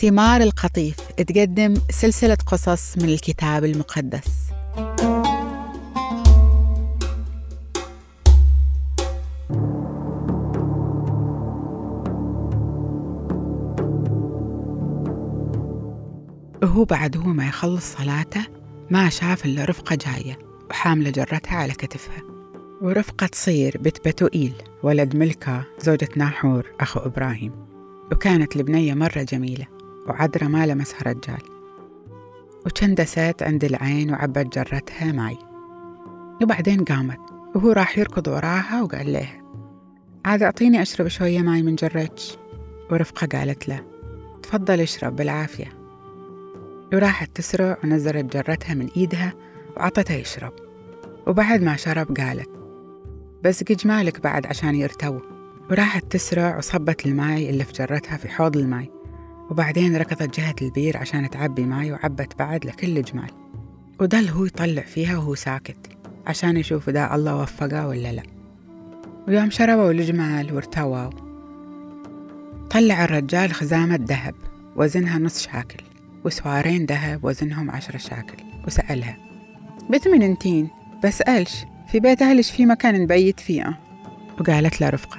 ثمار القطيف. تقدم سلسلة قصص من الكتاب المقدس. وهو بعد هو ما يخلص صلاته ما شاف إلا رفقة جاية وحاملة جرتها على كتفها. ورفقة تصير بنت بتوئيل ولد ملكة زوجة ناحور أخو إبراهيم. وكانت البنية مرة جميلة. وعذرا ما لمسها رجال. ونزلت عند العين وعبت جرتها ماي وبعدين قامت وهو راح يركض وراها وقال لها عاد أعطيني أشرب شوية ماي من جرتش ورفقة قالت له تفضل اشرب بالعافية. وراحت تسرع ونزلت جرتها من إيدها وعطتها يشرب. وبعد ما شرب قالت بسقي جمالك بعد عشان يرتوى وراحت تسرع وصبت الماي اللي في جرتها في حوض الماي. وبعدين ركضت جهة البير عشان تعبي ماي وعبت بعد لكل جمال. وضل هو يطلع فيها وهو ساكت عشان يشوف إذا الله وفقه ولا لا. ويوم شربوا الجمال وارتووا. طلع الرجال خزامة ذهب وزنها نص شاكل وسوارين ذهب وزنهم عشرة شاكل. وسألها بيت من أنتين؟ بسألش في بيت أهلش في مكان نبيت فيه؟ وقالت له رفقة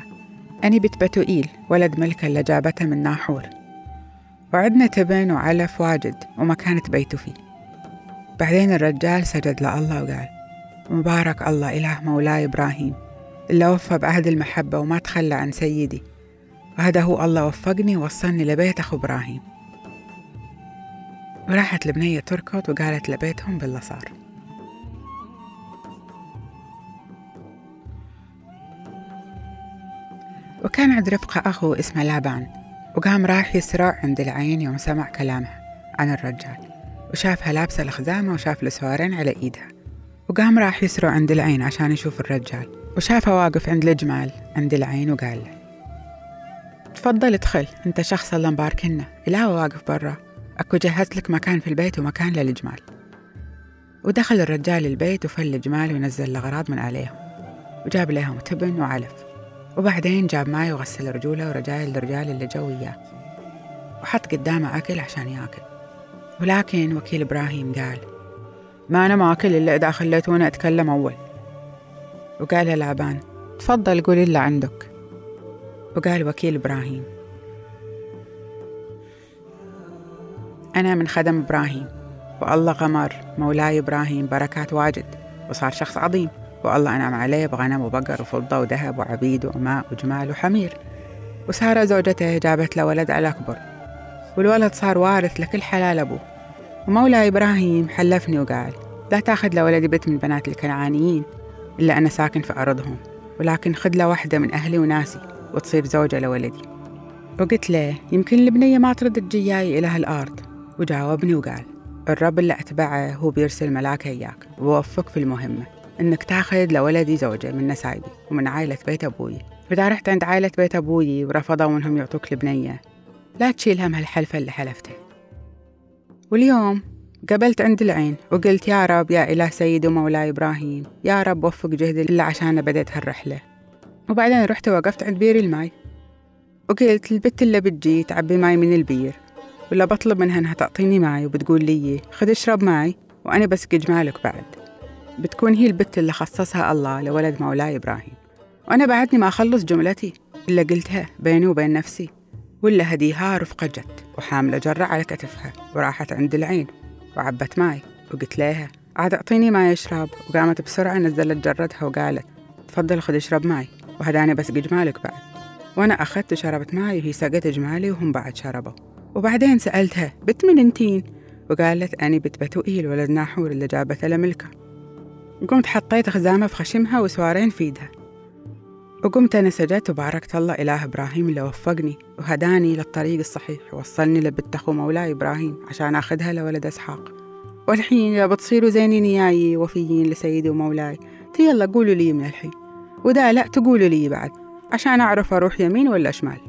أني بنت بتوئيل ولد ملكة اللي جابتها من ناحور. وعدنا تبن وعلف واجد ومكان تبيتوا فيه. بعدين الرجال سجد لله وقال مبارك الله إله مولاي إبراهيم اللي وفى بعهد المحبة وما تخلى عن سيدي. وهذا هو الله وفقني ووصلني لبيت أخو إبراهيم. وراحت البنية تركض وقالت لبيتهم باللي صار وكان عند رفقة أخو اسمه لابان. وقام راح يسرع عند العين يوم سمع كلامها. عن الرجال. وشافها لابسة الخزامة وشاف السوارين على إيدها. وقام راح يسرع عند العين عشان يشوف الرجال. وشافه واقف عند الجمال عند العين وقال له تفضل ادخل أنت شخص الله مباركنا. ليه واقف برا. أني جهزت لك مكان في البيت ومكان للجمال ودخل الرجال البيت وفك الجمال ونزل الأغراض من عليهم. وجاب لهم تبن وعلف. وبعدين جاب ماي وغسل رجوله ورجول الرجال اللي جو وياه. وحط قدامه أكل عشان يأكل. ولكن وكيل إبراهيم قال ما أنا ما أكل إلا إذا خليتوني أتكلم أول. وقال لابان تفضل قول اللي عندك. وقال وكيل إبراهيم أنا من خدم إبراهيم والله غمر مولاي إبراهيم بركات واجد وصار شخص عظيم. والله أنعم عليه بغنم وبقر وفضة وذهب وعبيد وأماء وجمال وحمير. وسارة زوجته جابت له ولد على كبر والولد صار وارث لكل حلال أبوه. ومولاي إبراهيم حلفني وقال لا تأخذ لولدي بنت من بنات الكنعانيين إلا أنا ساكن في أرضهم ولكن خذ له واحدة من أهلي وناسي وتصير زوجة لولدي. وقلت له يمكن البنية ما ترد تجياي إلى هالأرض. وجاوبني وقال الرب اللي أتبعه هو بيرسل ملاك إياك ووفق في المهمة. إنك تاخذ لولدي زوجة من نسايبي ومن عائلة بيت أبوي. فإذا رحت عند عائلة بيت أبوي ورفضوا إنهم يعطوك البنية لا تشيل هم هالحلفة اللي حلفته واليوم أقبلت عند العين وقلت يا رب يا إله سيدي ومولاي إبراهيم يا رب وفق جهدي اللي عشان بديت هالرحلة. وبعدين رحت وقفت عند بير الماي وقلت البت اللي بتجي تعبي ماي من البير وأنا بطلب منها إنها تعطيني ماي وبتقول لي خذ اشرب ماي وأنا بسقي جمالك بعد. بتكون هي البت اللي خصصها الله لولد مولاي إبراهيم. وأنا بعدني ما أخلص جملتي إلا قلتها بيني وبين نفسي ولا هذيها رفقة جت وحاملة جرة على كتفها وراحت عند العين وعبت ماي وقلت لها عاد أعطيني ماي أشرب وقامت بسرعة نزلت جرتها وقالت تفضل خذ اشرب ماي وهذاني بسقي جمالك بعد. وأنا أخذت وشربت ماي وهي سقت جمالي وهم بعد شربوا. وبعدين سألتها بت من أنتين؟ وقالت أني بت بتوئيل ولد ناحور اللي جابته له ملكة. قمت حطيت خزامة في خشمها وسوارين في إيدها. وقمت أنا سجدت وباركت الله إله إبراهيم اللي وفقني وهداني للطريق الصحيح ووصلني لبنت أخو مولاي إبراهيم عشان أخذها لولد إسحاق. والحين يا بتصيروا زينين ياي وفيين لسيدي ومولاي. يلا قولوا لي من الحين. ودا لا تقولوا لي بعد عشان أعرف أروح يمين ولا شمال.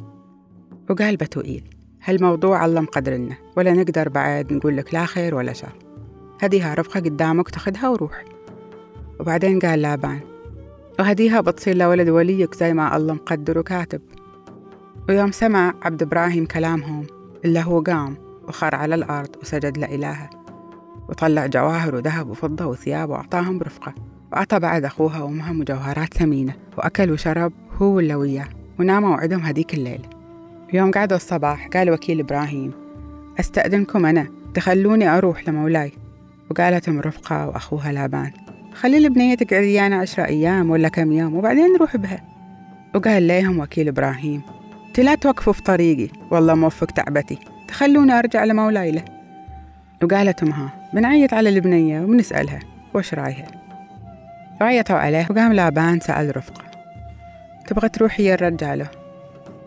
وقال بتوئيل هالموضوع الله مقدرنا ولا نقدر بعد نقول لك لا خير ولا شر. هديها رفقة قدامك تاخدها وروح. وبعدين قال لابان وهديها بتصير لولد وليك زي ما الله مقدر وكاتب. ويوم سمع عبد إبراهيم كلامهم إلا هو قام وخر على الأرض وسجد لإلهه وطلع جواهر وذهب وفضة وثياب وأعطاهم برفقة وأعطى بعد أخوها وأمها مجوهرات ثمينة. وأكل وشرب هو ولا وياه. وناموا وعدهم هذيك الليلة. يوم قعدوا الصباح قال وكيل إبراهيم أستأذنكم أنا تخلوني أروح لمولاي. وقالت أم رفقة وأخوها لابان خلي البنية تقعد ويانا عشرة أيام ولا كم يوم وبعدين نروح بها. وقال ليهم وكيل إبراهيم لا توقفوا في طريقي والله موفق تعبتي تخلوني أرجع لمولاي له وقالت أمها بنعيط على البنية وبنسألها وش رايها؟ وعيطوا عليه وقام لابان سأل رفقة تبغى تروحي يا الرجالة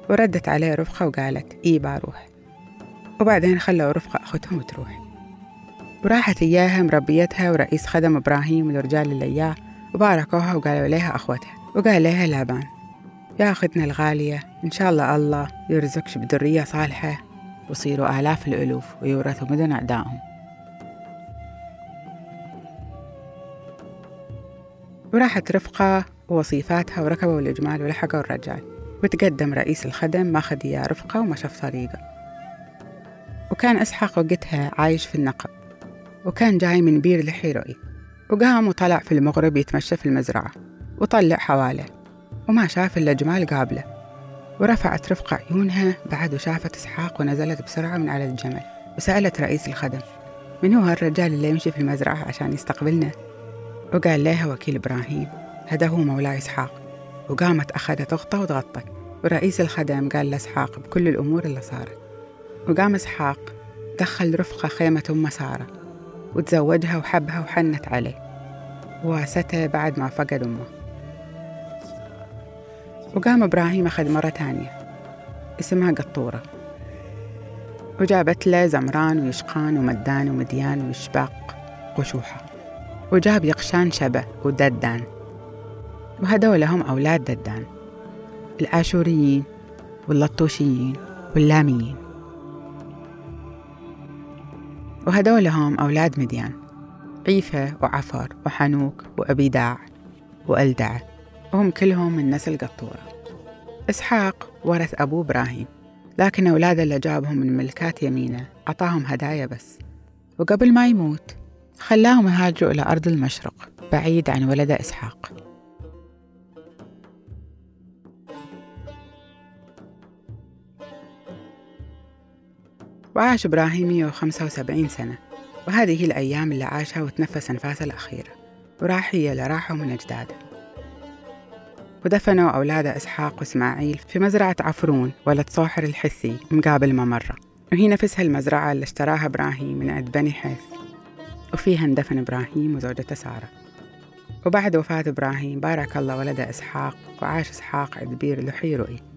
وردت عليه رفقة وقالت إي بروح. وبعدين خلوا رفقة أختهم تروح. وراحت إياها مربيتها ورئيس خدم إبراهيم والرجال اللي إياه وباركوها وقالوا لها أخوتها وقال لها لابان يا أختنا الغالية إن شاء الله الله يرزقش بذرية صالحة. ويصيروا آلاف الألوف ويورثوا مدن أعدائهم. وراحت رفقة ووصيفاتها وركبوا الجمال ولحقوا الرجال. وتقدم رئيس الخدم ماخذ يا رفقة ومشى في طريقة. وكان إسحاق وقتها عايش في النقب. وكان جاي من بير لحيروي وقام وطلع في المغرب يتمشى في المزرعة وطلع حواله وما شاف إلا جمال قابله. ورفعت رفقة عيونها بعد وشافت إسحاق ونزلت بسرعة من على الجمل. وسألت رئيس الخدم من هو هالرجال اللي يمشي في المزرعة عشان يستقبلنا؟ وقال لها وكيل إبراهيم هذا هو مولاي إسحاق. وقامت أخذت أخته وتغطت ورئيس الخدم قال لإسحاق بكل الأمور اللي صارت. وقام إسحاق دخل رفقة خيمة أم سارة. وتزوجها وحبها وحنت عليه. وواستها بعد ما فقد أمه. وقام إبراهيم أخذ مرة تانية اسمها قطورة. وجابت له زمران ويشقان ومدان ومديان ويشباق قشوحة. وجاب يقشان شبه وددان. وهدول هم أولاد ددان. الآشوريين واللطوشيين واللاميين. وهدول هم أولاد مديان عيفة وعفر وحنوك وأبيداع وألدع وهم كلهم من نسل قطورة. إسحاق ورث أبوه إبراهيم لكن أولاده اللي جابهم من ملكات يمينه أعطاهم هدايا بس. وقبل ما يموت خلاهم يهاجروا إلى أرض المشرق بعيد عن ولده إسحاق. وعاش إبراهيم 175 سنة وهذه الأيام اللي عاشها وتنفس أنفاسه الأخيرة وراح هي اللي راحوا من أجداده. ودفنوا أولاده إسحاق وإسماعيل في مزرعة عفرون ولد صوحر الحثي مقابل ممرة. وهي نفسها المزرعة اللي اشتراها إبراهيم من عند بني حيث. وفيها اندفن إبراهيم وزوجته سارة. وبعد وفاة إبراهيم بارك الله ولده إسحاق وعاش إسحاق عند بير لحي رؤي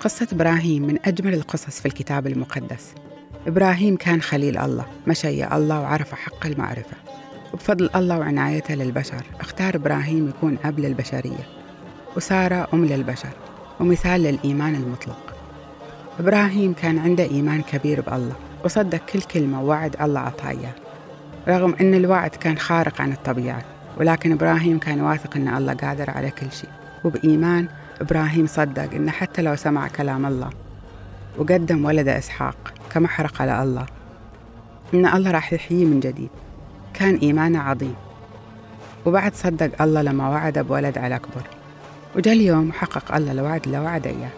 قصة إبراهيم من أجمل القصص في الكتاب المقدس. إبراهيم كان خليل الله مشى الله وعرف حق المعرفة. وبفضل الله وعنايته للبشر اختار إبراهيم يكون أب للبشرية وسارة أم للبشر ومثال للإيمان المطلق. إبراهيم كان عنده إيمان كبير بالله وصدق كل كلمة ووعد الله عطاياه رغم أن الوعد كان خارق عن الطبيعة ولكن إبراهيم كان واثق أن الله قادر على كل شيء وبإيمان إبراهيم صدق أنه حتى لو سمع كلام الله وقدم ولده إسحاق كمحرقة لله إن الله راح يحييه من جديد. كان إيمانه عظيم. وبعد صدق الله لما وعد بولد على كبر وجاء اليوم وحقق الله الوعد اللي وعد إياه.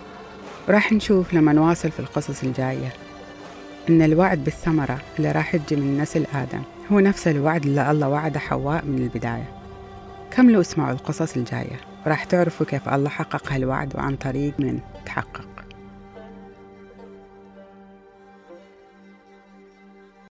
وراح نشوف لما نواصل في القصص الجاية إن الوعد بالثمرة اللي راح تجي من نسل آدم هو نفس الوعد اللي الله وعد حواء من البداية. كملوا اسمعوا القصص الجاية. وراح تعرفوا كيف الله حقق هالوعد وعن طريق من تحقق.